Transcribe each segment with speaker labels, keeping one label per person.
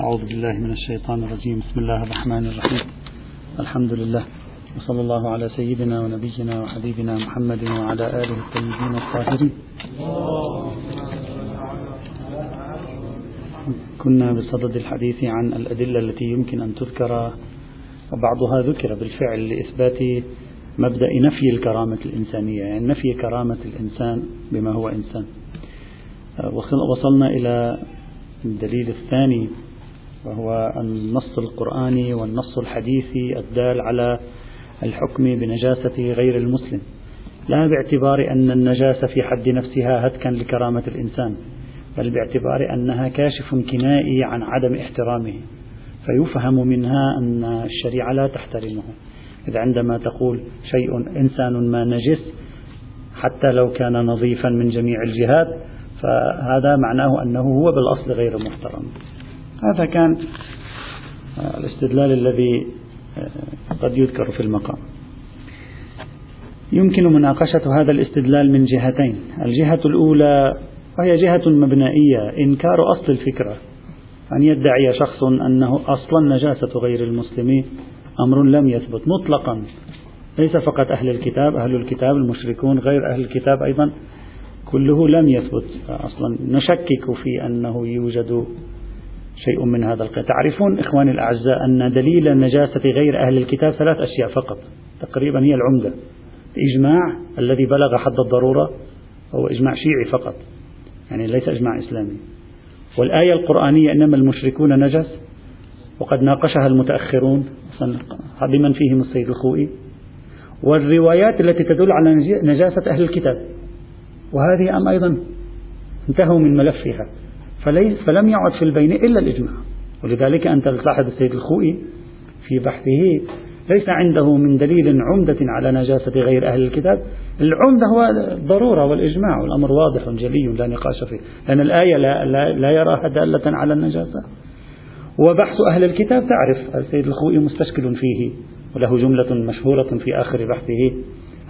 Speaker 1: أعوذ بالله من الشيطان الرجيم. بسم الله الرحمن الرحيم. الحمد لله. وصلى الله على سيدنا ونبينا وحبيبنا محمد وعلى آله الطيبين الطاهرين. كنا بصدد الحديث عن الأدلة التي يمكن أن تذكر وبعضها ذكر بالفعل لإثبات مبدأ نفي الكرامة الإنسانية يعني نفي كرامة الإنسان بما هو إنسان. وصلنا إلى الدليل الثاني وهو النص القرآني والنص الحديثي الدال على الحكم بنجاسة غير المسلم. لا باعتبار أن النجاسة في حد نفسها هتكا لكرامة الإنسان بل باعتبار أنها كاشف كنائي عن عدم احترامه. فيفهم منها أن الشريعة لا تحترمه. إذا عندما تقول شيء إنسان ما نجس حتى لو كان نظيفا من جميع الجهات فهذا معناه أنه هو بالأصل غير محترم. هذا كان الاستدلال الذي قد يذكر في المقام. يمكن مناقشة هذا الاستدلال من جهتين. الجهة الأولى وهي جهة مبنائية إنكار أصل الفكرة. أن يدعي شخص أنه أصلا نجاسة غير المسلم أمر لم يثبت مطلقا. ليس فقط أهل الكتاب أهل الكتاب المشركون غير أهل الكتاب أيضا كله لم يثبت أصلا. نشكك في أنه يوجد شيء من هذا القيد. تعرفون إخواني الأعزاء أن دليل النجاسة غير أهل الكتاب ثلاث أشياء فقط. تقريبا هي العمدة. الإجماع الذي بلغ حد الضرورة هو إجماع شيعي فقط. يعني ليس إجماع إسلامي. والآية القرآنية إنما المشركون نجس وقد ناقشها المتأخرون. بمن فيهم السيد الخوئي. والروايات التي تدل على نجاسة أهل الكتاب. وهذه أم أيضا؟ انتهوا من ملفها. فلم يعد في البين إلا الإجماع. ولذلك أنت تلاحظ السيد الخوئي في بحثه ليس عنده من دليل عمدة على نجاسة غير أهل الكتاب. العمدة هو الضرورة والإجماع. والأمر واضح جلي لا نقاش فيه. لأن الآية لا, لا, لا يراها دالة على النجاسة. وبحث أهل الكتاب تعرف السيد الخوئي مستشكل فيه وله جملة مشهورة في آخر بحثه.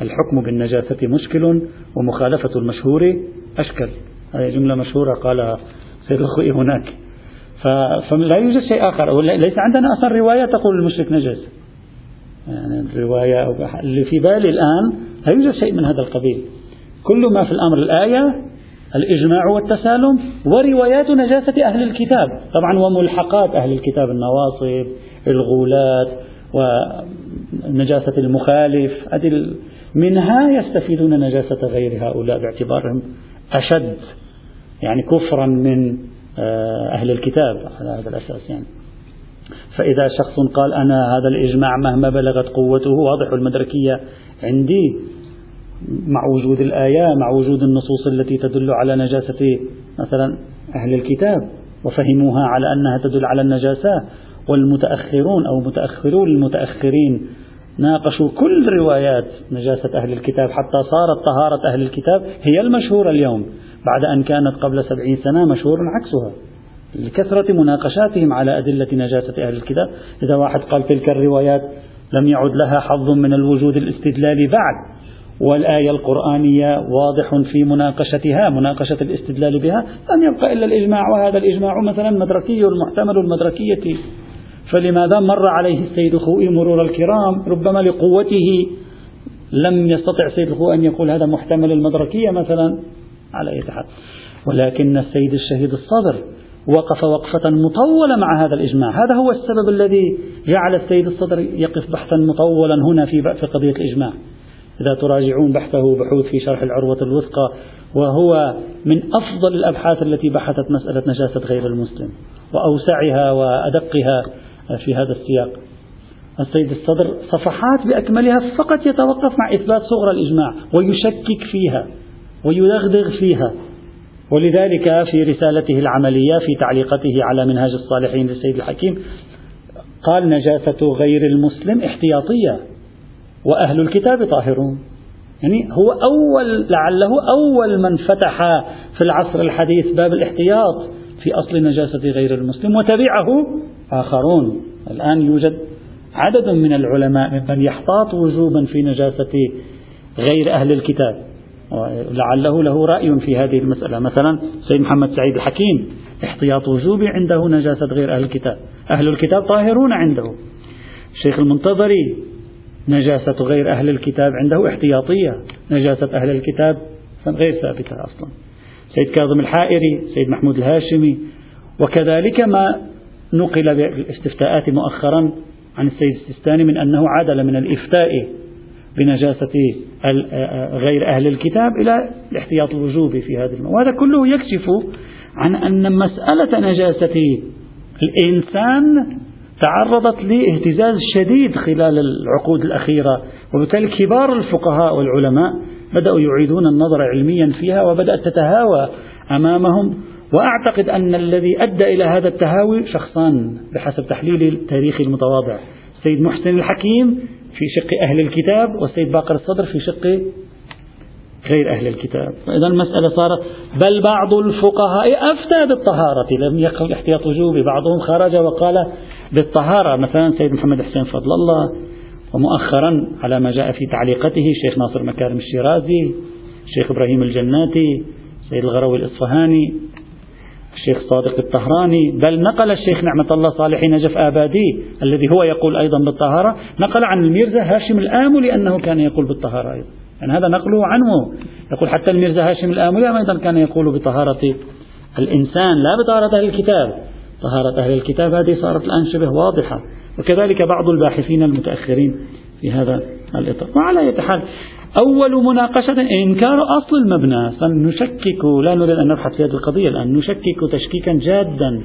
Speaker 1: الحكم بالنجاسة مشكل ومخالفة المشهور أشكل. هذه جملة مشهورة قالها الخوئي هناك. فلا يوجد شيء آخر. ليس عندنا أصلا رواية تقول المشرك نجس. يعني الرواية اللي في بالي الآن لا يوجد شيء من هذا القبيل. كل ما في الأمر الآية الإجماع والتسالم وروايات نجاسة أهل الكتاب. طبعا وملحقات أهل الكتاب النواصب الغولات ونجاسة المخالف. منها يستفيدون نجاسة غير هؤلاء باعتبارهم أشد. يعني كفرا من آه، أهل الكتاب على هذا الأساس يعني. فإذا شخص قال أنا هذا الإجماع مهما بلغت قوته واضح المدركية عندي مع وجود الآية مع وجود النصوص التي تدل على نجاسة مثلا أهل الكتاب وفهموها على أنها تدل على النجاسة والمتأخرون أو متأخرون المتأخرين ناقشوا كل روايات نجاسة أهل الكتاب حتى صارت طهارة أهل الكتاب هي المشهورة اليوم. بعد أن كانت قبل سبعين سنة مشهور عكسها. لكثرة مناقشاتهم على أدلة نجاسة أهل الكتاب. إذا واحد قال تلك الروايات لم يعد لها حظ من الوجود الاستدلالي بعد. والآية القرآنية واضح في مناقشتها مناقشة الاستدلال بها. لم يبقى إلا الإجماع. وهذا الإجماع مثلا مدركي المحتمل المدركية. فلماذا مر عليه السيد خوئي مرور الكرام ربما لقوته لم يستطع السيد الخوئي أن يقول هذا محتمل المدركية مثلا. على أي حال ولكن السيد الشهيد الصدر وقف وقفة مطولة مع هذا الإجماع. هذا هو السبب الذي جعل السيد الصدر يقف بحثا مطولا هنا في في قضية الإجماع. إذا تراجعون بحثه بحوث في شرح العروة الوثقى وهو من أفضل الأبحاث التي بحثت مسألة نجاسة غير المسلم وأوسعها وأدقها في هذا السياق. السيد الصدر صفحات بأكملها فقط يتوقف مع إثبات صغر الإجماع ويشكك فيها. ويدغدغ فيها. ولذلك في رسالته العملية في تعليقته على منهاج الصالحين للسيد الحكيم قال نجاسة غير المسلم احتياطية وأهل الكتاب طاهرون. يعني هو أول لعله أول من فتح في العصر الحديث باب الاحتياط في أصل نجاسة غير المسلم وتبعه آخرون. الآن يوجد عدد من العلماء ممن يحتاط وجوبا في نجاسة غير أهل الكتاب. لعله له رأي في هذه المسألة. مثلا سيد محمد سعيد الحكيم احتياط وجوبي عنده نجاسة غير أهل الكتاب. أهل الكتاب طاهرون عنده. الشيخ المنتظري نجاسة غير أهل الكتاب عنده احتياطية. نجاسة أهل الكتاب غير ثابتة أصلا. سيد كاظم الحائري سيد محمود الهاشمي. وكذلك ما نقل بالاستفتاءات مؤخرا عن السيد السيستاني من أنه عدل من الإفتاء بنجاسة غير أهل الكتاب إلى الاحتياط الوجوبي في هذا الموضوع وهذا كله يكشف عن أن مسألة نجاسة الإنسان تعرضت لإهتزاز شديد خلال العقود الأخيرة وبالتالي كبار الفقهاء والعلماء بدأوا يعيدون النظر علميا فيها وبدأت تتهاوى أمامهم وأعتقد أن الذي أدى إلى هذا التهاوي شخصان بحسب تحليلي التاريخي المتواضع السيد محسن الحكيم في شق أهل الكتاب والسيد باقر الصدر في شق غير أهل الكتاب. إذا المسألة صارت بل بعض الفقهاء أفتى بالطهارة. لم يقل احتياط وجوبي بعضهم خرج وقال بالطهارة. مثلا سيد محمد حسين فضل الله ومؤخرا على ما جاء في تعليقته الشيخ ناصر مكارم الشيرازي الشيخ إبراهيم الجناتي سيد الغروي الإصفهاني الشيخ صادق الطهراني بل نقل الشيخ نعمة الله صالح نجف آبادي الذي هو يقول أيضا بالطهارة نقل عن الميرزا هاشم الآملي أنه كان يقول بالطهارة أيضا. يعني هذا نقله عنه. يقول حتى الميرزا هاشم الآملي أيضا كان يقول بطهارة الإنسان لا بطهارة أهل الكتاب. طهارة أهل الكتاب هذه صارت الآن شبه واضحة. وكذلك بعض الباحثين المتأخرين في هذا الإطار. وعلى أي حال أول مناقشة إنكار أصل المبنى فنشكك لا نريد أن نبحث في هذه القضية الآن نشكك تشكيكا جادا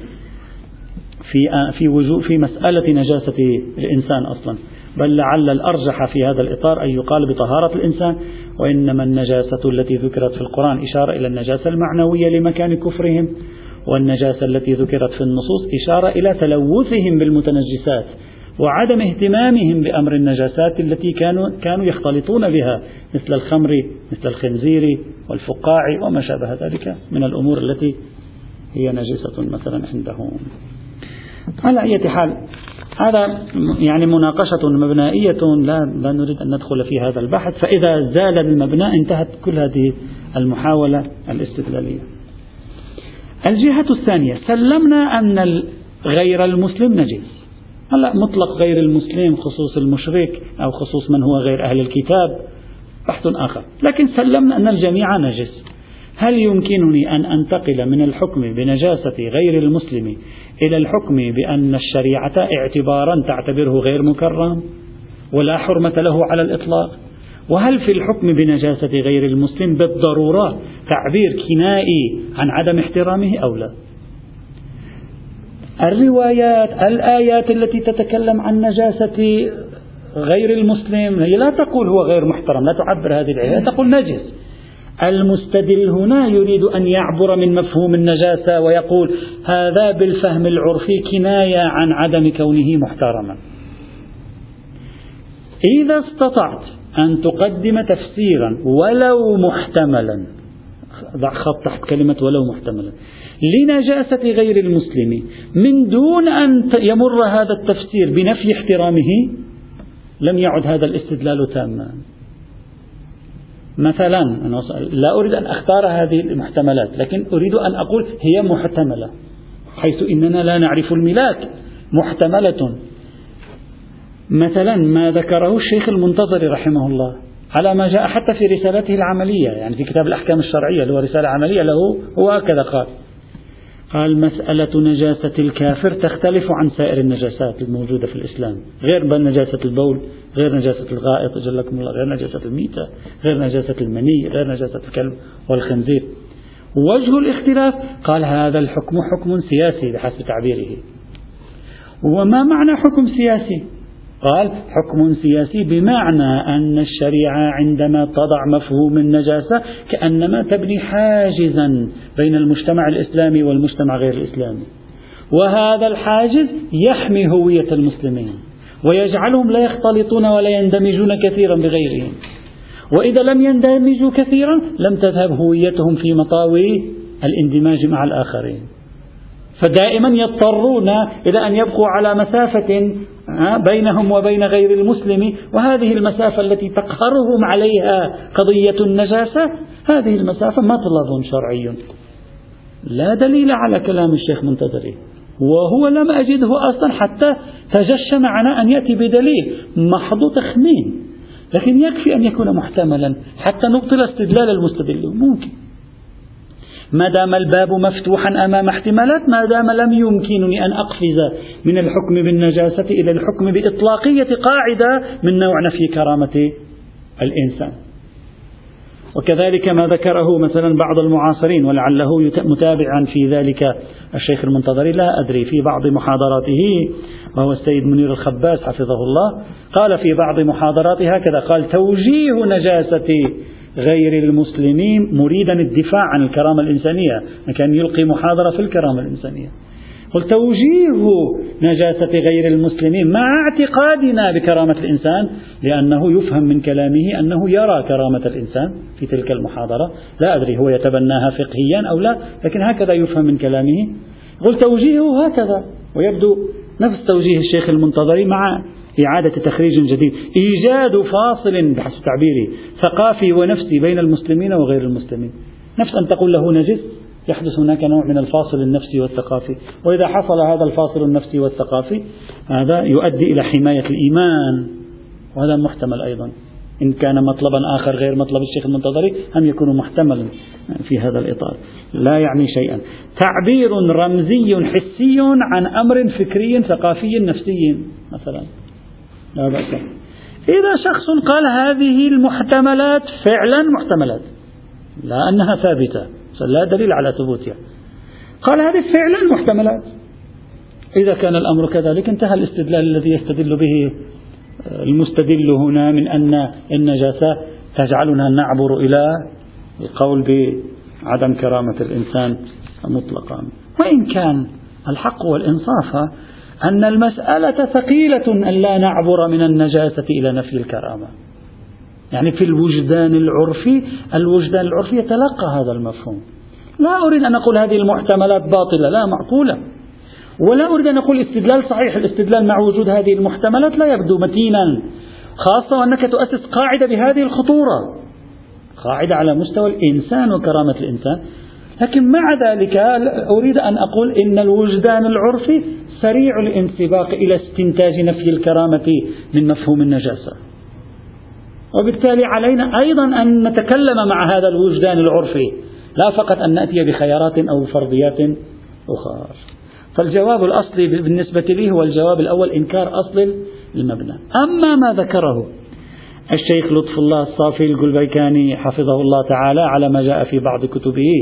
Speaker 1: في في وجود في مسألة نجاسة الإنسان أصلا. بل لعل الأرجح في هذا الإطار أن يقال بطهارة الإنسان وإنما النجاسة التي ذكرت في القرآن إشارة إلى النجاسة المعنوية لمكان كفرهم والنجاسة التي ذكرت في النصوص إشارة إلى تلوثهم بالمتنجسات. وعدم اهتمامهم بأمر النجاسات التي كانوا كانوا يختلطون بها مثل الخمر مثل الخنزير والفقاع وما شابه ذلك من الأمور التي هي نجسة مثلا عندهم. على أي حال هذا يعني مناقشة مبنائية لا, لا نريد أن ندخل في هذا البحث فإذا زال المبنى انتهت كل هذه المحاولة الاستدلالية. الجهة الثانية سلمنا أن غير المسلم نجس. هلا مطلق غير المسلم خصوص المشرك أو خصوص من هو غير أهل الكتاب بحث آخر. لكن سلمنا أن الجميع نجس. هل يمكنني أن أنتقل من الحكم بنجاسة غير المسلم إلى الحكم بأن الشريعة اعتبارا تعتبره غير مكرم؟ ولا حرمة له على الإطلاق؟ وهل في الحكم بنجاسة غير المسلم بالضرورة تعبير كنائي عن عدم احترامه أو لا؟ الروايات الآيات التي تتكلم عن نجاسة غير المسلم هي لا تقول هو غير محترم لا تعبر هذه الآيات تقول نجس. المستدل هنا يريد أن يعبر من مفهوم النجاسة ويقول هذا بالفهم العرفي كناية عن عدم كونه محترما. إذا استطعت أن تقدم تفسيرا ولو محتملا ضع خط تحت كلمة ولو محتملا لنجاسة غير المسلم. من دون أن يمر هذا التفسير بنفي احترامه لم يعد هذا الاستدلال تاما. مثلا أنا لا أريد أن أختار هذه المحتملات لكن أريد أن أقول هي محتملة حيث إننا لا نعرف الملاك. محتملة. مثلا ما ذكره الشيخ المنتظر رحمه الله على ما جاء حتى في رسالته العملية يعني في كتاب الأحكام الشرعية اللي هو رسالة عملية له هو هكذا قال. قال مسألة نجاسة الكافر تختلف عن سائر النجاسات الموجودة في الإسلام. غير نجاسة البول غير نجاسة الغائط جلكم الله غير نجاسة الميتة غير نجاسة المني غير نجاسة الكلب والخنزير. وجه الاختلاف قال هذا الحكم حكم سياسي بحسب تعبيره. وما معنى حكم سياسي؟ قال حكم سياسي بمعنى أن الشريعة عندما تضع مفهوم النجاسة كأنما تبني حاجزا بين المجتمع الإسلامي والمجتمع غير الإسلامي. وهذا الحاجز يحمي هوية المسلمين ويجعلهم لا يختلطون ولا يندمجون كثيرا بغيرهم. وإذا لم يندمجوا كثيرا لم تذهب هويتهم في مطاوي الاندماج مع الآخرين. فدائما يضطرون إلى أن يبقوا على مسافة بينهم وبين غير المسلم. وهذه المسافة التي تقهرهم عليها قضية النجاسة هذه المسافة مطلب شرعي. لا دليل على كلام الشيخ منتظري. وهو لم أجده أصلا حتى تجشم معنا أن يأتي بدليل محض تخمين. لكن يكفي أن يكون محتملا حتى نبطل استدلال المستدل. ممكن. ما دام الباب مفتوحا أمام احتمالات ما دام لم يمكنني أن أقفز من الحكم بالنجاسة إلى الحكم بإطلاقية قاعدة من نوع نفي كرامة الإنسان. وكذلك ما ذكره مثلا بعض المعاصرين ولعله متابعا في ذلك الشيخ المنتظري لا أدري في بعض محاضراته وهو السيد منير الخباس حفظه الله قال في بعض محاضراته هكذا قال توجيه نجاسة غير المسلمين مريدا الدفاع عن الكرامة الإنسانية كان يلقي محاضرة في الكرامة الإنسانية. قل توجيه نجاسة غير المسلمين مع اعتقادنا بكرامة الإنسان لأنه يفهم من كلامه أنه يرى كرامة الإنسان في تلك المحاضرة. لا أدري هو يتبناها فقهيا أو لا لكن هكذا يفهم من كلامه. قل توجيهه هكذا ويبدو نفس توجيه الشيخ المنتظري مع إعادة تخريج جديد. إيجاد فاصل بحسب تعبيري ثقافي ونفسي بين المسلمين وغير المسلمين. نفس أن تقول له نجس يحدث هناك نوع من الفاصل النفسي والثقافي. وإذا حصل هذا الفاصل النفسي والثقافي هذا يؤدي إلى حماية الإيمان. وهذا محتمل أيضا. إن كان مطلبا آخر غير مطلب الشيخ المنتظري هم يكون محتملا في هذا الإطار. لا يعني شيئا. تعبير رمزي حسي عن أمر فكري ثقافي نفسي مثلا. لا بأس. إذا شخص قال هذه المحتملات فعلا محتملات لا أنها ثابتة لا دليل على ثبوتها. قال هذه فعلا محتملات. إذا كان الأمر كذلك انتهى الاستدلال الذي يستدل به المستدل هنا من أن النجاسة تجعلنا نعبر إلى القول بعدم كرامة الإنسان مطلقا. وإن كان الحق والإنصاف أن المسألة ثقيلة أن لا نعبر من النجاسة إلى نفي الكرامة. يعني في الوجدان العرفي الوجدان العرفي يتلقى هذا المفهوم. لا أريد أن أقول هذه المحتملات باطلة لا معقولة. ولا أريد أن أقول استدلال صحيح الاستدلال مع وجود هذه المحتملات لا يبدو متينا خاصة وأنك تؤسس قاعدة بهذه الخطورة. قاعدة على مستوى الإنسان وكرامة الإنسان. لكن مع ذلك أريد أن أقول إن الوجدان العرفي سريع الانسباق إلى استنتاج نفي الكرامة من مفهوم النجاسة. وبالتالي علينا أيضا أن نتكلم مع هذا الوجدان العرفي لا فقط أن نأتي بخيارات أو فرضيات أخرى. فالجواب الأصلي بالنسبة لي هو الجواب الأول إنكار أصل المبنى. أما ما ذكره الشيخ لطف الله الصافي القلبيكاني حفظه الله تعالى على ما جاء في بعض كتبه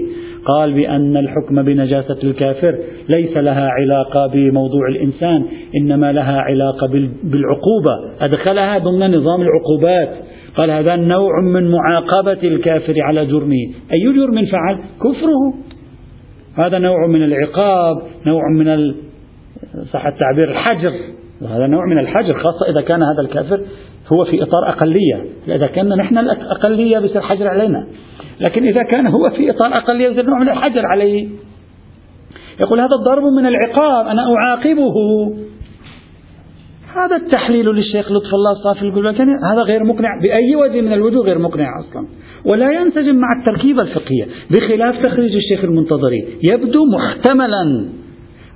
Speaker 1: قال بأن الحكم بنجاسة الكافر ليس لها علاقة بموضوع الإنسان إنما لها علاقة بالعقوبة. أدخلها ضمن نظام العقوبات. قال هذا نوع من معاقبة الكافر على جرمه. أي جرم فعل؟ كفره. هذا نوع من العقاب نوع من صح التعبير الحجر. هذا نوع من الحجر خاصة إذا كان هذا الكافر هو في إطار أقلية إذا كنا نحن الأقلية بيصير حجر علينا. لكن إذا كان هو في إطار أقلية يصير نوع من الحجر عليه. يقول هذا الضرب من العقاب أنا أعاقبه. هذا التحليل للشيخ لطف الله الصافي القلبكاني هذا غير مقنع بأي وجه من الوجوه غير مقنع أصلا. ولا ينسجم مع التركيبة الفقهية بخلاف تخريج الشيخ المنتظري يبدو محتملا.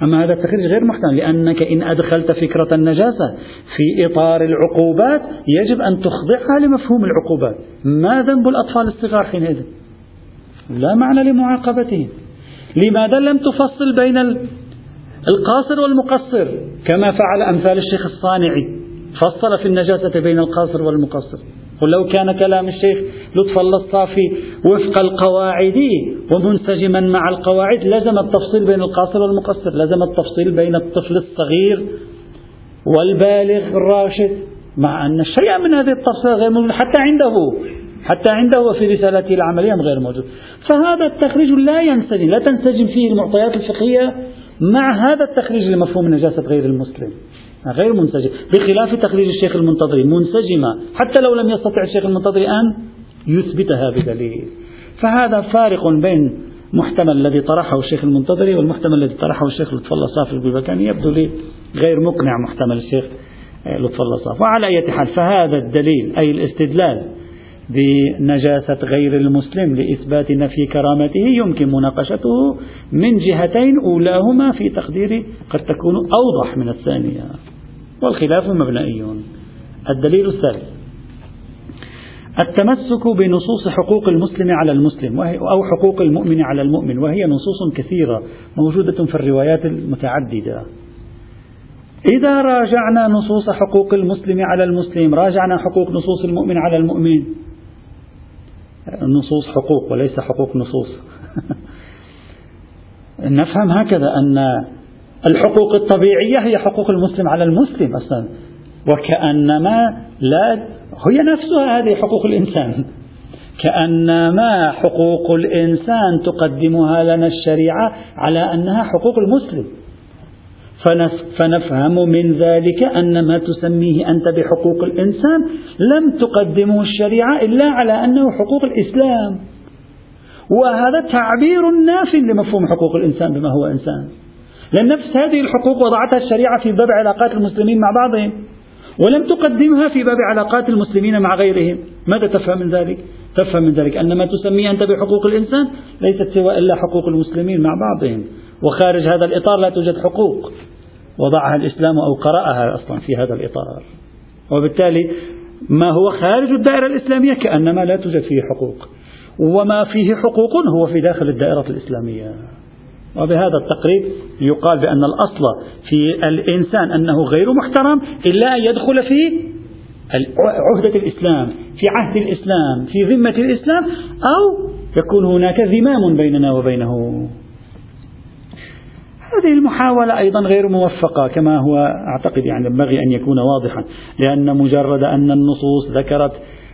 Speaker 1: أما هذا التخريج غير محتمل لأنك إن أدخلت فكرة النجاسة في إطار العقوبات يجب أن تخضعها لمفهوم العقوبات. ما ذنب الأطفال الصغار حينئذ؟ لا معنى لمعاقبتهم. لماذا لم تفصل بين القاصر والمقصر؟ كما فعل أمثال الشيخ الصانعي فصل في النجاسة بين القاصر والمقصر. قل لو كان كلام الشيخ لطف الله الصافي وفق القواعد ومنسجما مع القواعد لزم التفصيل بين القاصر والمقصر لزم التفصيل بين الطفل الصغير والبالغ الراشد مع أن شيئا من هذه التفصيل غير موجود حتى عنده حتى عنده في رسالته العملية غير موجود. فهذا التخريج لا ينسجم لا تنسجم فيه المعطيات الفقهية مع هذا التخريج لمفهوم نجاسة غير المسلم. غير منسجم. بخلاف تخريج الشيخ المنتظري منسجمة. حتى لو لم يستطع الشيخ المنتظري أن يثبتها بدليل فهذا فارق بين محتمل الذي طرحه الشيخ المنتظري والمحتمل الذي طرحه الشيخ لطف الله صافي البلبكاني يبدو لي غير مقنع محتمل الشيخ لطف الله صافي. وعلى أي حال فهذا الدليل أي الاستدلال بنجاسة غير المسلم لإثبات نفي كرامته يمكن مناقشته من جهتين أولاهما في تقديري قد تكون أوضح من الثانية. والخلاف مبنئي الدليل الثالث التمسك بنصوص حقوق المسلم على المسلم أو حقوق المؤمن على المؤمن وهي نصوص كثيرة موجودة في الروايات المتعددة. إذا راجعنا نصوص حقوق المسلم على المسلم راجعنا حقوق نصوص المؤمن على المؤمن. النصوص حقوق وليس حقوق نصوص. نفهم هكذا أن الحقوق الطبيعية هي حقوق المسلم على المسلم أصلا. وكأنما لا هي نفسها هذه حقوق الإنسان. كأنما حقوق الإنسان تقدمها لنا الشريعة على أنها حقوق المسلم. فنفهم من ذلك أن ما تسميه أنت بحقوق الإنسان لم تقدمه الشريعة إلا على أنه حقوق الإسلام. وهذا تعبير ناف لمفهوم حقوق الإنسان بما هو إنسان. لأن نفس هذه الحقوق وضعتها الشريعة في باب علاقات المسلمين مع بعضهم ولم تقدمها في باب علاقات المسلمين مع غيرهم. ماذا تفهم من ذلك؟ تفهم من ذلك أن ما تسميه أنت بحقوق الإنسان ليست سوى إلا حقوق المسلمين مع بعضهم. وخارج هذا الإطار لا توجد حقوق. وضعها الإسلام أو قرأها أصلا في هذا الإطار. وبالتالي ما هو خارج الدائرة الإسلامية كأنما لا توجد فيه حقوق. وما فيه حقوق هو في داخل الدائرة الإسلامية. وبهذا التقريب يقال بأن الأصل في الإنسان أنه غير محترم إلا أن يدخل في عهدة الإسلام في عهد الإسلام في ذمة الإسلام أو يكون هناك ذمام بيننا وبينه. هذه المحاولة أيضا غير موفقة كما هو أعتقد يعني ينبغي أن يكون واضحا لأن مجرد أن النصوص ذكرت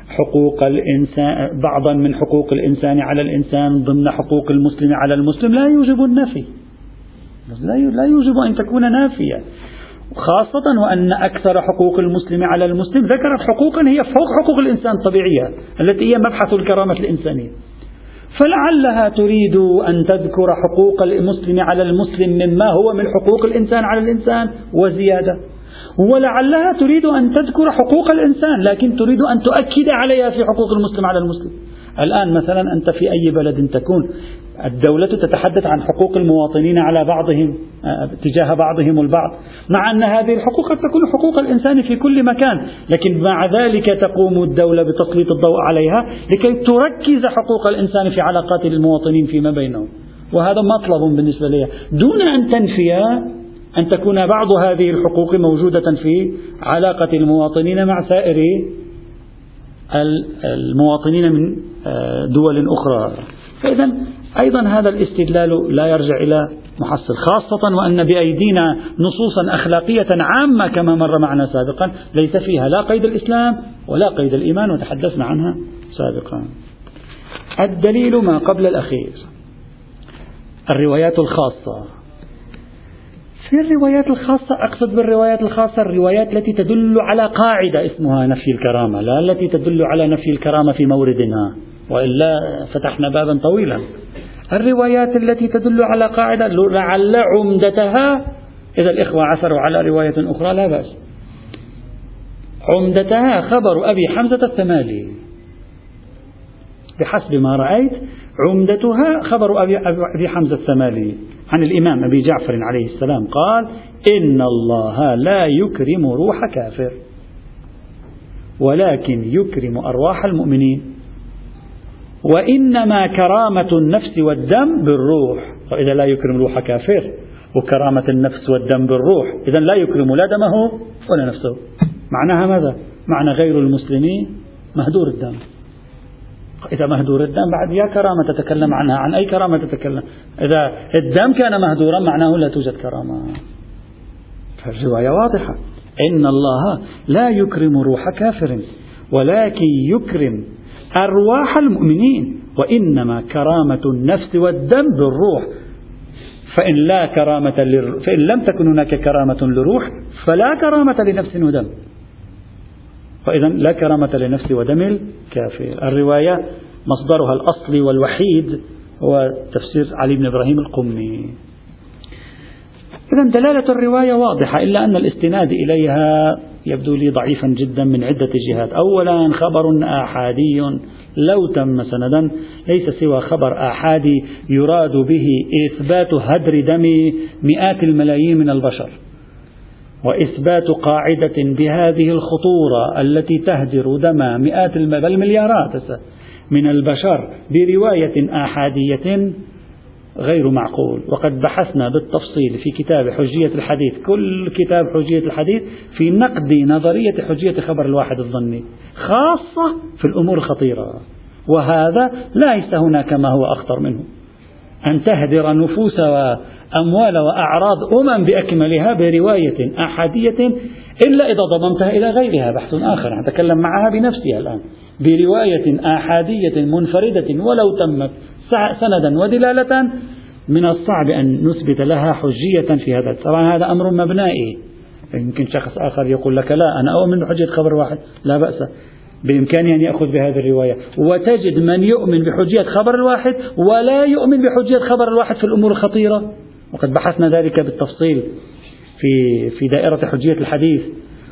Speaker 1: حقوق الإنسان بعضا من حقوق الإنسان على الإنسان ضمن حقوق المسلم على المسلم لا يوجب النفي. لا يوجب أن تكون نافية. خاصة وأن أكثر حقوق المسلم على المسلم ذكرت حقوقا هي فوق حقوق الإنسان الطبيعية التي هي مبحث الكرامة الإنسانية. فلعلها تريد أن تذكر حقوق المسلم على المسلم مما هو من حقوق الإنسان على الإنسان وزيادة. ولعلها تريد أن تذكر حقوق الإنسان لكن تريد أن تؤكد عليها في حقوق المسلم على المسلم. الآن مثلا أنت في أي بلد تكون الدولة تتحدث عن حقوق المواطنين على بعضهم آه، تجاه بعضهم البعض مع أن هذه الحقوق قد تكون حقوق الإنسان في كل مكان لكن مع ذلك تقوم الدولة بتسليط الضوء عليها لكي تركز حقوق الإنسان في علاقات المواطنين فيما بينهم. وهذا مطلب بالنسبة لها دون أن تنفي أن تكون بعض هذه الحقوق موجودة في علاقة المواطنين مع سائر المواطنين من آه، دول أخرى. فإذا أيضا هذا الاستدلال لا يرجع إلى محصل خاصة وأن بأيدينا نصوصا أخلاقية عامة كما مر معنا سابقا ليس فيها لا قيد الإسلام ولا قيد الإيمان وتحدثنا عنها سابقا. الدليل ما قبل الأخير الروايات الخاصة. في الروايات الخاصة أقصد بالروايات الخاصة الروايات التي تدل على قاعدة اسمها نفي الكرامة لا التي تدل على نفي الكرامة في موردها وإلا فتحنا بابا طويلا. الروايات التي تدل على قاعدة لعل عمدتها إذا الإخوة عثروا على رواية أخرى لا بأس. عمدتها خبر أبي حمزة الثمالي. بحسب ما رأيت عمدتها خبر أبي, أبي حمزة الثمالي. عن الإمام أبي جعفر عليه السلام قال إن الله لا يكرم روح كافر ولكن يكرم أرواح المؤمنين وإنما كرامة النفس والدم بالروح. وإذا لا يكرم روح كافر وكرامة النفس والدم بالروح إذا لا يكرم لا دمه ولا نفسه. معناها ماذا؟ معنى غير المسلمين مهدور الدم. إذا مهدور الدم بعد يا كرامة تتكلم عنها عن أي كرامة تتكلم؟ إذا الدم كان مهدورا معناه لا توجد كرامة. فالرواية واضحة. إن الله لا يكرم روح كافر ولكن يكرم أرواح المؤمنين وإنما كرامة النفس والدم بالروح. فإن لا كرامة للروح فإن لم تكن هناك كرامة للروح فلا كرامة لنفس ودم. فإذا لا كرامة لنفس ودم الكافر. الرواية مصدرها الأصلي والوحيد هو تفسير علي بن إبراهيم القمي. إذا دلالة الرواية واضحة إلا أن الاستناد إليها يبدو لي ضعيفا جدا من عدة جهات. أولا خبر آحادي لو تم سندا ليس سوى خبر آحادي يراد به إثبات هدر دم مئات الملايين من البشر. وإثبات قاعدة بهذه الخطورة التي تهدر دم مئات بل مليارات من البشر برواية آحادية غير معقول. وقد بحثنا بالتفصيل في كتاب حجية الحديث كل كتاب حجية الحديث في نقد نظرية حجية خبر الواحد الظني خاصة في الأمور الخطيرة. وهذا ليس هناك ما هو أخطر منه. أن تهدر نفوس وأموال وأعراض أمم بأكملها برواية أحادية إلا إذا ضممتها إلى غيرها بحث آخر. نتكلم معها بنفسها الآن. برواية آحادية منفردة ولو تمت سندا ودلالة من الصعب أن نثبت لها حجية في هذا. طبعا هذا أمر مبنائي. يمكن شخص آخر يقول لك لا أنا أؤمن بحجية خبر واحد. لا بأس. بإمكانه أن يأخذ بهذه الرواية. وتجد من يؤمن بحجية خبر الواحد ولا يؤمن بحجية خبر الواحد في الأمور الخطيرة. وقد بحثنا ذلك بالتفصيل في في دائرة حجية الحديث.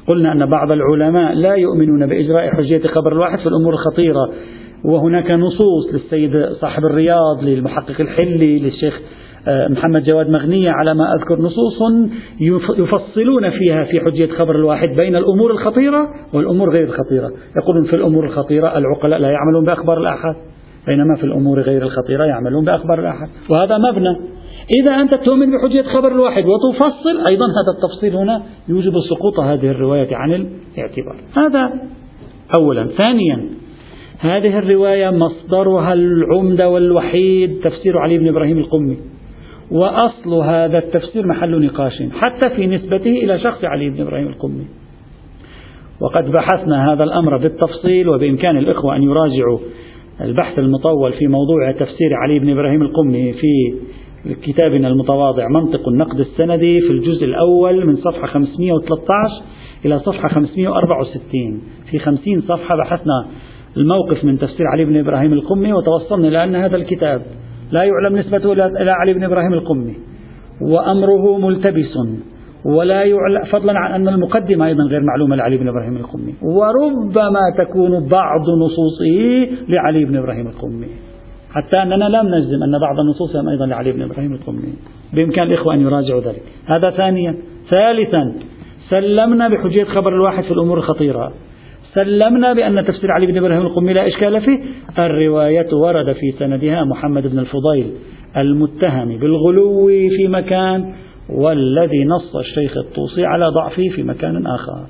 Speaker 1: قلنا أن بعض العلماء لا يؤمنون بإجراء حجية خبر الواحد في الأمور الخطيرة. وهناك نصوص للسيد صاحب الرياض للمحقق الحلي للشيخ محمد جواد مغنية على ما أذكر نصوص يفصلون فيها في حجية خبر الواحد بين الأمور الخطيرة والأمور غير الخطيرة. يقولون في الأمور الخطيرة العقلاء لا يعملون بأخبار الآحاد بينما في الأمور غير الخطيرة يعملون بأخبار الآحاد. وهذا مبنى. إذا أنت تؤمن بحجية خبر الواحد وتفصل أيضا هذا التفصيل هنا يوجب سقوط هذه الرواية عن الاعتبار. هذا أولا. ثانيا هذه الرواية مصدرها العمدة والوحيد تفسير علي بن إبراهيم القمي. وأصل هذا التفسير محل نقاش حتى في نسبته إلى شخص علي بن إبراهيم القمي وقد بحثنا هذا الأمر بالتفصيل وبإمكان الإخوة أن يراجعوا البحث المطول في موضوع تفسير علي بن إبراهيم القمي في كتابنا المتواضع منطق النقد السندي في الجزء الأول من صفحة 513 إلى صفحة 564 في 50 صفحة بحثنا الموقف من تفسير علي بن إبراهيم القمي وتوصلنا إلى أن هذا الكتاب لا يعلم نسبته إلى علي بن إبراهيم القمي. وأمره ملتبس. ولا يعلم فضلا عن أن المقدمة أيضا غير معلومة لعلي بن إبراهيم القمي. وربما تكون بعض نصوصه لعلي بن إبراهيم القمي. حتى أننا لم نجزم أن بعض النصوص أيضا لعلي بن إبراهيم القمي. بإمكان الإخوة أن يراجعوا ذلك. هذا ثانيا. ثالثا سلمنا بحجية خبر الواحد في الأمور الخطيرة. سلمنا بأن تفسير علي بن إبراهيم القمي لا إشكال فيه. الرواية ورد في سندها محمد بن الفضيل المتهم بالغلو في مكان والذي نص الشيخ الطوسي على ضعفه في مكان آخر.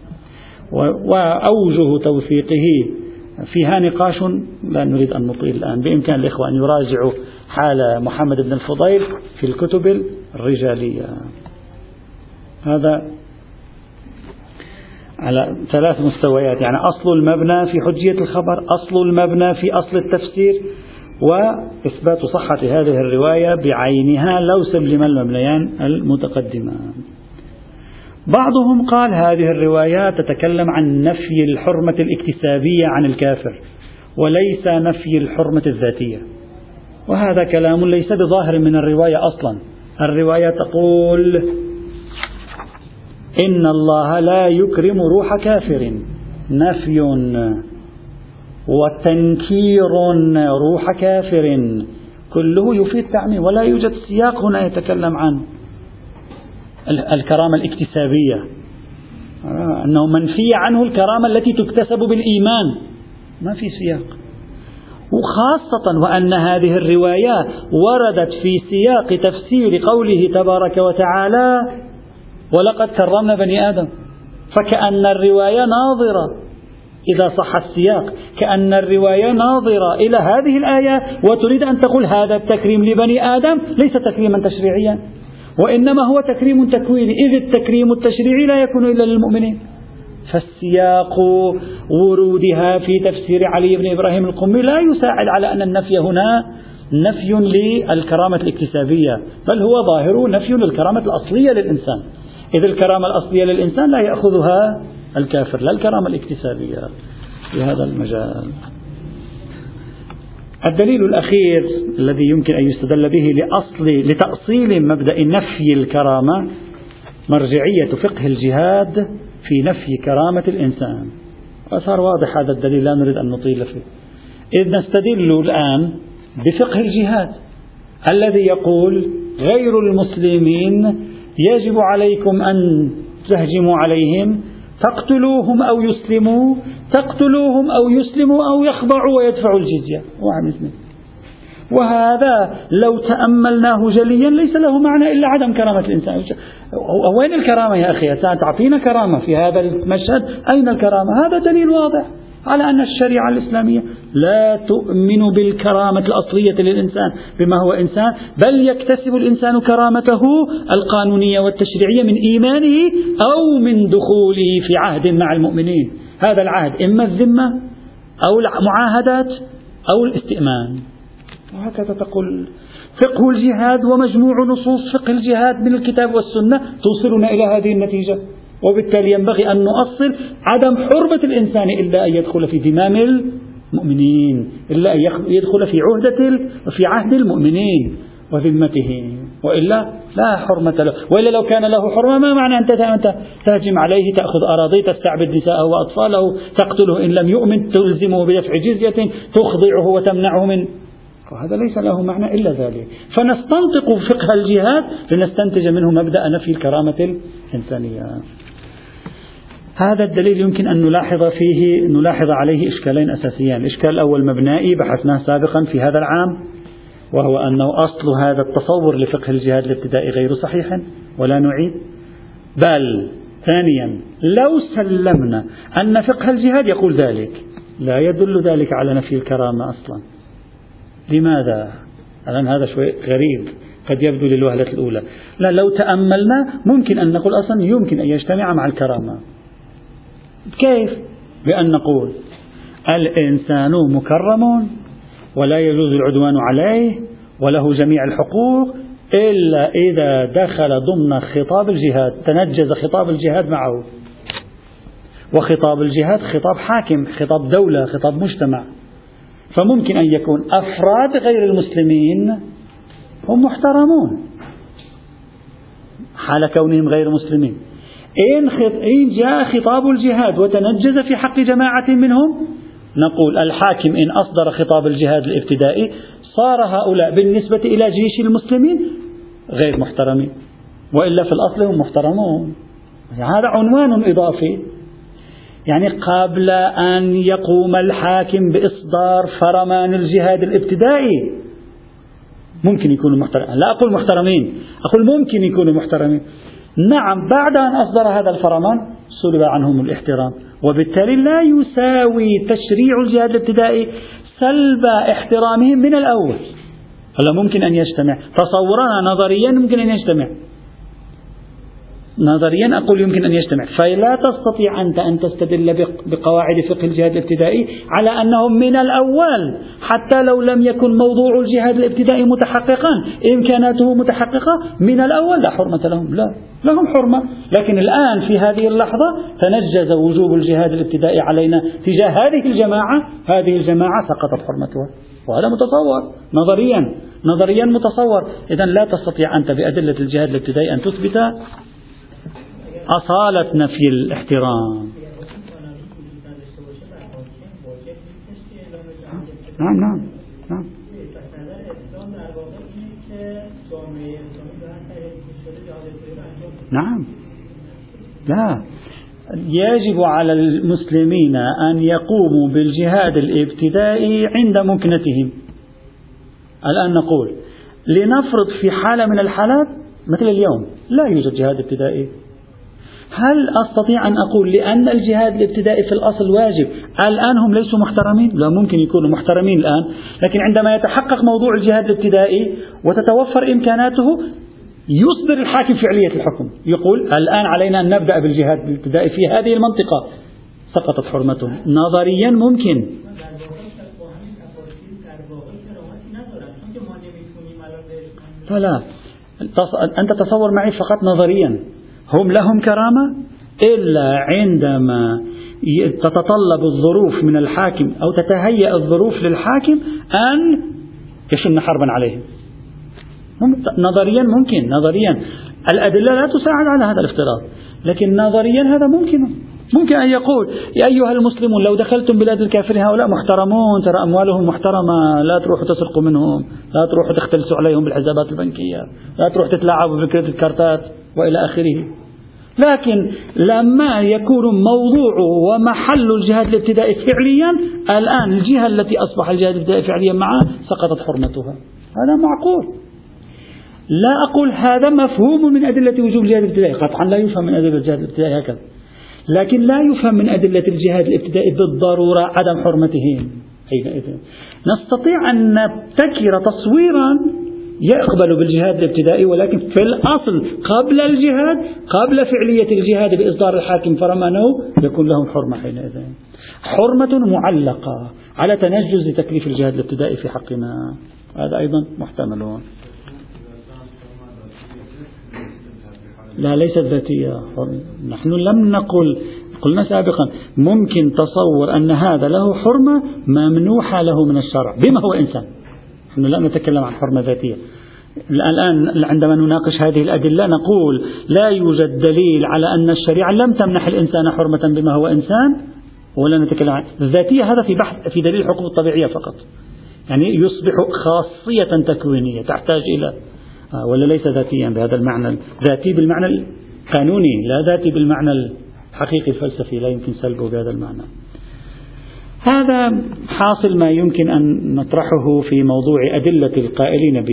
Speaker 1: وأوجه توثيقه. فيها نقاش لا نريد أن نطيل الآن. بإمكان الإخوة أن يراجعوا حال محمد بن الفضيل في الكتب الرجالية. هذا على ثلاث مستويات. يعني أصل المبنى في حجية الخبر أصل المبنى في أصل التفسير وإثبات صحة هذه الرواية بعينها لو سلم المبنيان المتقدمان بعضهم قال هذه الروايات تتكلم عن نفي الحرمة الاكتسابية عن الكافر وليس نفي الحرمة الذاتية. وهذا كلام ليس بظاهر من الرواية أصلا. الرواية تقول إن الله لا يكرم روح كافر. نفي وتنكير روح كافر. كله يفيد تعميم ولا يوجد سياق هنا يتكلم عن الكرامة الاكتسابية. أنه منفي عنه الكرامة التي تكتسب بالإيمان. ما في سياق. وخاصة وأن هذه الروايات وردت في سياق تفسير قوله تبارك وتعالى ولقد كرمنا بني آدم. فكأن الرواية ناظرة إذا صح السياق. كأن الرواية ناظرة إلى هذه الآية وتريد أن تقول هذا التكريم لبني آدم ليس تكريما تشريعيا. وإنما هو تكريم تكويني إذ التكريم التشريعي لا يكون إلا للمؤمنين. فالسياق ورودها في تفسير علي بن إبراهيم القمي لا يساعد على أن النفي هنا نفي للكرامة الاكتسابية بل هو ظاهر نفي للكرامة الأصلية للإنسان. إذ الكرامة الأصلية للإنسان لا يأخذها الكافر لا الكرامة الاكتسابية في هذا المجال. الدليل الأخير الذي يمكن أن يستدل به لأصل لتأصيل مبدأ نفي الكرامة مرجعية فقه الجهاد في نفي كرامة الإنسان. صار واضح هذا الدليل لا نريد أن نطيل فيه. إذ نستدل الآن بفقه الجهاد الذي يقول غير المسلمين يجب عليكم أن تهجموا عليهم تقتلوهم أو يسلموا تقتلوهم أو يسلموا أو يخضعوا ويدفعوا الجزية. واحد اثنين. وهذا لو تأملناه جليا ليس له معنى إلا عدم كرامة الإنسان. وين الكرامة يا أخي؟ تعطينا كرامة في هذا المشهد. أين الكرامة؟ هذا دليل واضح على أن الشريعة الإسلامية لا تؤمن بالكرامة الأصلية للإنسان بما هو إنسان بل يكتسب الإنسان كرامته القانونية والتشريعية من إيمانه أو من دخوله في عهد مع المؤمنين. هذا العهد إما الذمة أو المعاهدات أو الاستئمان. وهكذا تقول فقه الجهاد ومجموع نصوص فقه الجهاد من الكتاب والسنة توصلنا إلى هذه النتيجة. وبالتالي ينبغي أن نؤصل عدم حرمة الإنسان إلا أن يدخل في ذمام المؤمنين إلا أن يدخل في عهدة في عهد المؤمنين وذمته. وإلا لا حرمة له. وإلا لو كان له حرمة ما معنى أنت تهجم عليه تأخذ أراضيه تستعبد نساءه وأطفاله تقتله إن لم يؤمن تلزمه بدفع جزية تخضعه وتمنعه من. وهذا ليس له معنى إلا ذلك. فنستنطق فقه الجهاد لنستنتج منه مبدأ نفي الكرامة الإنسانية. هذا الدليل يمكن أن نلاحظ فيه نلاحظ عليه إشكالين أساسيان الإشكال الأول مبنائي بحثناه سابقا في هذا العام وهو أنه أصل هذا التصور لفقه الجهاد الابتدائي غير صحيح ولا نعيد. بل ثانيا لو سلمنا أن فقه الجهاد يقول ذلك لا يدل ذلك على نفي الكرامة أصلا. لماذا؟ الآن هذا شوي غريب قد يبدو للوهلة الأولى. لا لو تأملنا ممكن أن نقول أصلا يمكن أن يجتمع مع الكرامة. كيف؟ بأن نقول الإنسان مكرم ولا يجوز العدوان عليه وله جميع الحقوق إلا إذا دخل ضمن خطاب الجهاد تنجز خطاب الجهاد معه. وخطاب الجهاد خطاب حاكم خطاب دولة خطاب مجتمع. فممكن أن يكون أفراد غير المسلمين هم محترمون. حال كونهم غير مسلمين. إن, إن جاء خطاب الجهاد وتنجز في حق جماعة منهم نقول الحاكم إن أصدر خطاب الجهاد الابتدائي صار هؤلاء بالنسبة إلى جيش المسلمين غير محترمين وإلا في الأصل هم محترمون. هذا عنوان إضافي. يعني قبل أن يقوم الحاكم بإصدار فرمان الجهاد الابتدائي ممكن يكونوا محترمين لا أقول محترمين أقول ممكن يكونوا محترمين. نعم بعد أن أصدر هذا الفرمان سلب عنهم الاحترام. وبالتالي لا يساوي تشريع الجهاد الابتدائي سلب احترامهم من الأول. هلا ممكن أن يجتمع. تصورنا نظريا ممكن أن يجتمع. نظريا أقول يمكن أن يجتمع. فلا تستطيع أنت أن تستدل بقواعد فقه الجهاد الابتدائي على أنهم من الأول حتى لو لم يكن موضوع الجهاد الابتدائي متحققا. إمكاناته متحققة من الأول لا حرمة لهم. لا لهم حرمة. لكن الآن في هذه اللحظة تنجز وجوب الجهاد الابتدائي علينا تجاه هذه الجماعة. هذه الجماعة سقطت حرمتها. وهذا متصور. نظريا نظريا متصور. إذا لا تستطيع أنت بأدلة الجهاد الابتدائي أن تثبت أصالة نفي الاحترام. نعم نعم نعم. نعم. لا. يجب على المسلمين أن يقوموا بالجهاد الابتدائي عند مكنتهم الآن نقول لنفرض في حالة من الحالات مثل اليوم لا يوجد جهاد ابتدائي. هل أستطيع أن أقول لأن الجهاد الابتدائي في الأصل واجب؟ الآن هم ليسوا محترمين؟ لا ممكن يكونوا محترمين الآن لكن عندما يتحقق موضوع الجهاد الابتدائي وتتوفر إمكاناته يصدر الحاكم فعلية الحكم. يقول الآن علينا أن نبدأ بالجهاد الابتدائي في هذه المنطقة. سقطت حرمته نظريا ممكن. فلا. أنت تصور معي فقط نظريا. هم لهم كرامة؟ إلا عندما تتطلب الظروف من الحاكم أو تتهيأ الظروف للحاكم أن يشن حربا عليهم. نظريا ممكن نظريا. الأدلة لا تساعد على هذا الافتراض لكن نظريا هذا ممكن. ممكن أن يقول يا أيها المسلمون لو دخلتم بلاد الكافرين هؤلاء محترمون ترى أموالهم محترمة لا تروحوا تسرقوا منهم لا تروحوا تختلسوا عليهم بالحسابات البنكية لا تروحوا تتلاعبوا بفكرة الكارتات وإلى آخره. لكن لما يكون موضوع ومحل الجهاد الابتدائي فعليا الآن الجهة التي أصبح الجهاد الابتدائي فعليا معها سقطت حرمتها. هذا معقول. لا أقول هذا مفهوم من أدلة وجوب الجهاد الابتدائي. قطعا لا يفهم من أدلة الجهاد الابتدائي هكذا. لكن لا يفهم من أدلة الجهاد الابتدائي بالضرورة عدم حرمتهم حينئذ. نستطيع أن نبتكر تصويرا يقبل بالجهاد الابتدائي ولكن في الأصل قبل الجهاد قبل فعلية الجهاد بإصدار الحاكم فرمانه يكون لهم حرمة حينئذ. حرمة معلقة على تنجز تكليف الجهاد الابتدائي في حقنا. هذا أيضا محتمل. لا ليست ذاتية. نحن لم نقل قلنا سابقا ممكن تصور أن هذا له حرمة ممنوحة له من الشرع. بما هو إنسان. نحن لا نتكلم عن حرمة ذاتية. الآن عندما نناقش هذه الأدلة نقول لا يوجد دليل على أن الشريعة لم تمنح الإنسان حرمة بما هو إنسان ولا نتكلم عن الذاتية هذا في بحث في دليل الحقوق الطبيعية فقط. يعني يصبح خاصية تكوينية تحتاج إلى آه، ولا ليس ذاتيا بهذا المعنى ذاتي بالمعنى القانوني لا ذاتي بالمعنى الحقيقي الفلسفي لا يمكن سلبه بهذا المعنى. هذا حاصل ما يمكن أن نطرحه في موضوع أدلة القائلين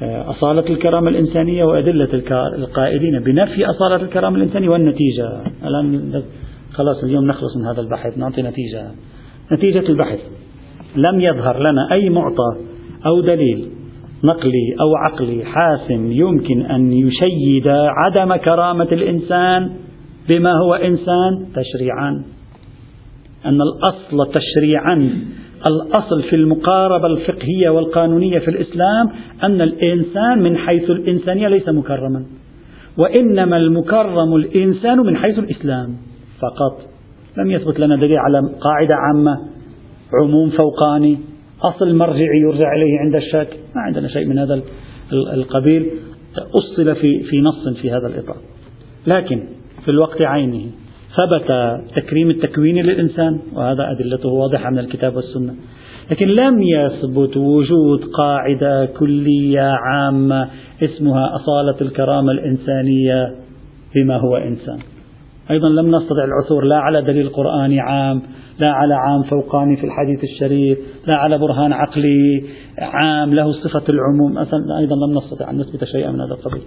Speaker 1: بأصالة الكرامة الإنسانية وأدلة القائلين بنفي أصالة الكرامة الإنسانية والنتيجة. الآن خلاص اليوم نخلص من هذا البحث نعطي نتيجة. نتيجة البحث. لم يظهر لنا أي معطى أو دليل نقلي أو عقلي حاسم يمكن أن يشيد عدم كرامة الإنسان بما هو إنسان تشريعا. أن الأصل تشريعا الأصل في المقاربة الفقهية والقانونية في الإسلام أن الإنسان من حيث الإنسانية ليس مكرما وإنما المكرم الإنسان من حيث الإسلام فقط. لم يثبت لنا دليل على قاعدة عامة عموم فوقاني أصل مرجعي يرجع إليه عند الشك. ما عندنا شيء من هذا القبيل. أصل في في نص في هذا الإطار. لكن في الوقت عينه ثبت تكريم التكوين للإنسان وهذا أدلته واضحة من الكتاب والسنة. لكن لم يثبت وجود قاعدة كلية عامة اسمها أصالة الكرامة الإنسانية بما هو إنسان. أيضا لم نستطع العثور لا على دليل قرآني عام لا على عام فوقاني في الحديث الشريف لا على برهان عقلي عام له صفة العموم. أيضا لم نستطع أن نثبت شيئا من هذا القبيل.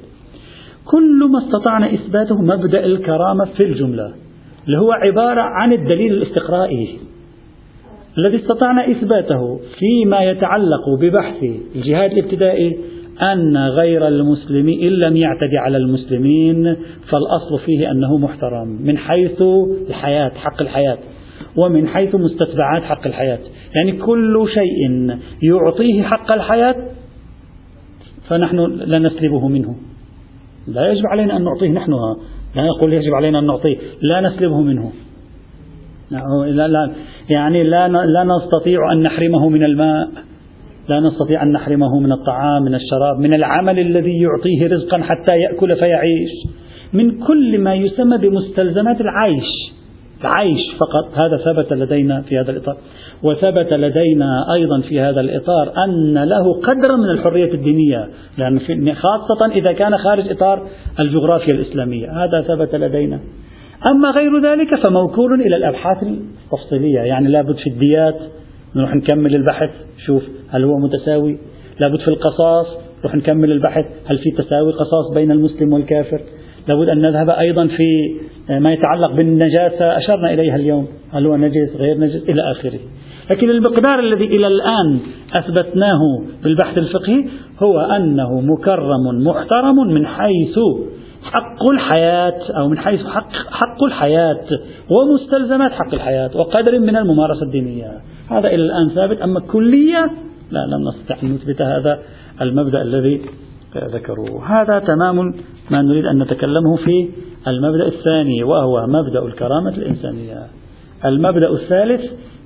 Speaker 1: كل ما استطعنا إثباته مبدأ الكرامة في الجملة. اللي هو عبارة عن الدليل الاستقرائي. الذي استطعنا إثباته فيما يتعلق ببحث الجهاد الابتدائي أن غير المسلم إن لم يعتدي على المسلمين فالأصل فيه أنه محترم من حيث الحياة حق الحياة ومن حيث مستتبعات حق الحياة. يعني كل شيء يعطيه حق الحياة فنحن لا نسلبه منه. لا يجب علينا أن نعطيه نحن لا نقول يجب علينا أن نعطيه لا نسلبه منه. لا لا يعني لا لا نستطيع أن نحرمه من الماء لا نستطيع أن نحرمه من الطعام من الشراب من العمل الذي يعطيه رزقا حتى يأكل فيعيش. من كل ما يسمى بمستلزمات العيش. العيش فقط. هذا ثبت لدينا في هذا الإطار. وثبت لدينا أيضا في هذا الإطار أن له قدر من الحرية الدينية لأن خاصة إذا كان خارج إطار الجغرافيا الإسلامية. هذا ثبت لدينا. أما غير ذلك فموكول إلى الأبحاث التفصيلية. يعني لابد في الديات نروح نكمل البحث. شوف هل هو متساوي. لابد في القصاص نروح نكمل البحث. هل في تساوي قصاص بين المسلم والكافر. لابد أن نذهب أيضا في ما يتعلق بالنجاسة. أشرنا إليها اليوم. هل هو نجس غير نجس؟ إلى آخره. لكن المقدار الذي إلى الآن أثبتناه بالبحث الفقهي هو أنه مكرم محترم من حيث حق الحياة أو من حيث حق, حق الحياة ومستلزمات حق الحياة وقدر من الممارسة الدينية. هذا إلى الآن ثابت. أما كلية لا لم نستطع أن نثبت هذا المبدأ الذي ذكروه. هذا تمام ما نريد أن نتكلمه في المبدأ الثاني وهو مبدأ الكرامة الإنسانية. المبدأ الثالث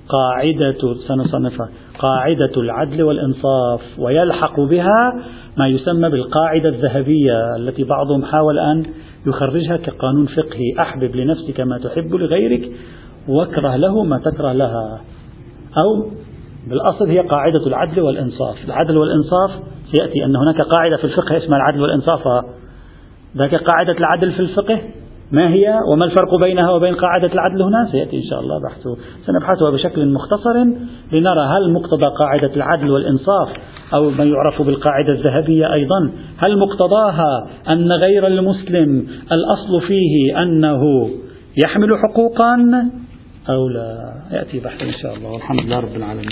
Speaker 1: قاعدة سنصنفها قاعدة العدل والإنصاف ويلحق بها ما يسمى بالقاعدة الذهبية التي بعضهم حاول أن يخرجها كقانون فقهي. أحبب لنفسك ما تحب لغيرك واكره له ما تكره لها. أو بالأصل هي قاعدة العدل والإنصاف. العدل والإنصاف سيأتي أن هناك قاعدة في الفقه اسمها العدل والإنصاف. ذاك قاعدة العدل في الفقه ما هي وما الفرق بينها وبين قاعدة العدل هنا؟ سيأتي إن شاء الله بحثه سنبحثها بشكل مختصر لنرى هل مقتضى قاعدة العدل والإنصاف أو ما يعرف بالقاعدة الذهبية أيضا هل مقتضاها أن غير المسلم الأصل فيه أنه يحمل حقوقا أو لا؟ يأتي بحث إن شاء الله. والحمد لله رب العالمين.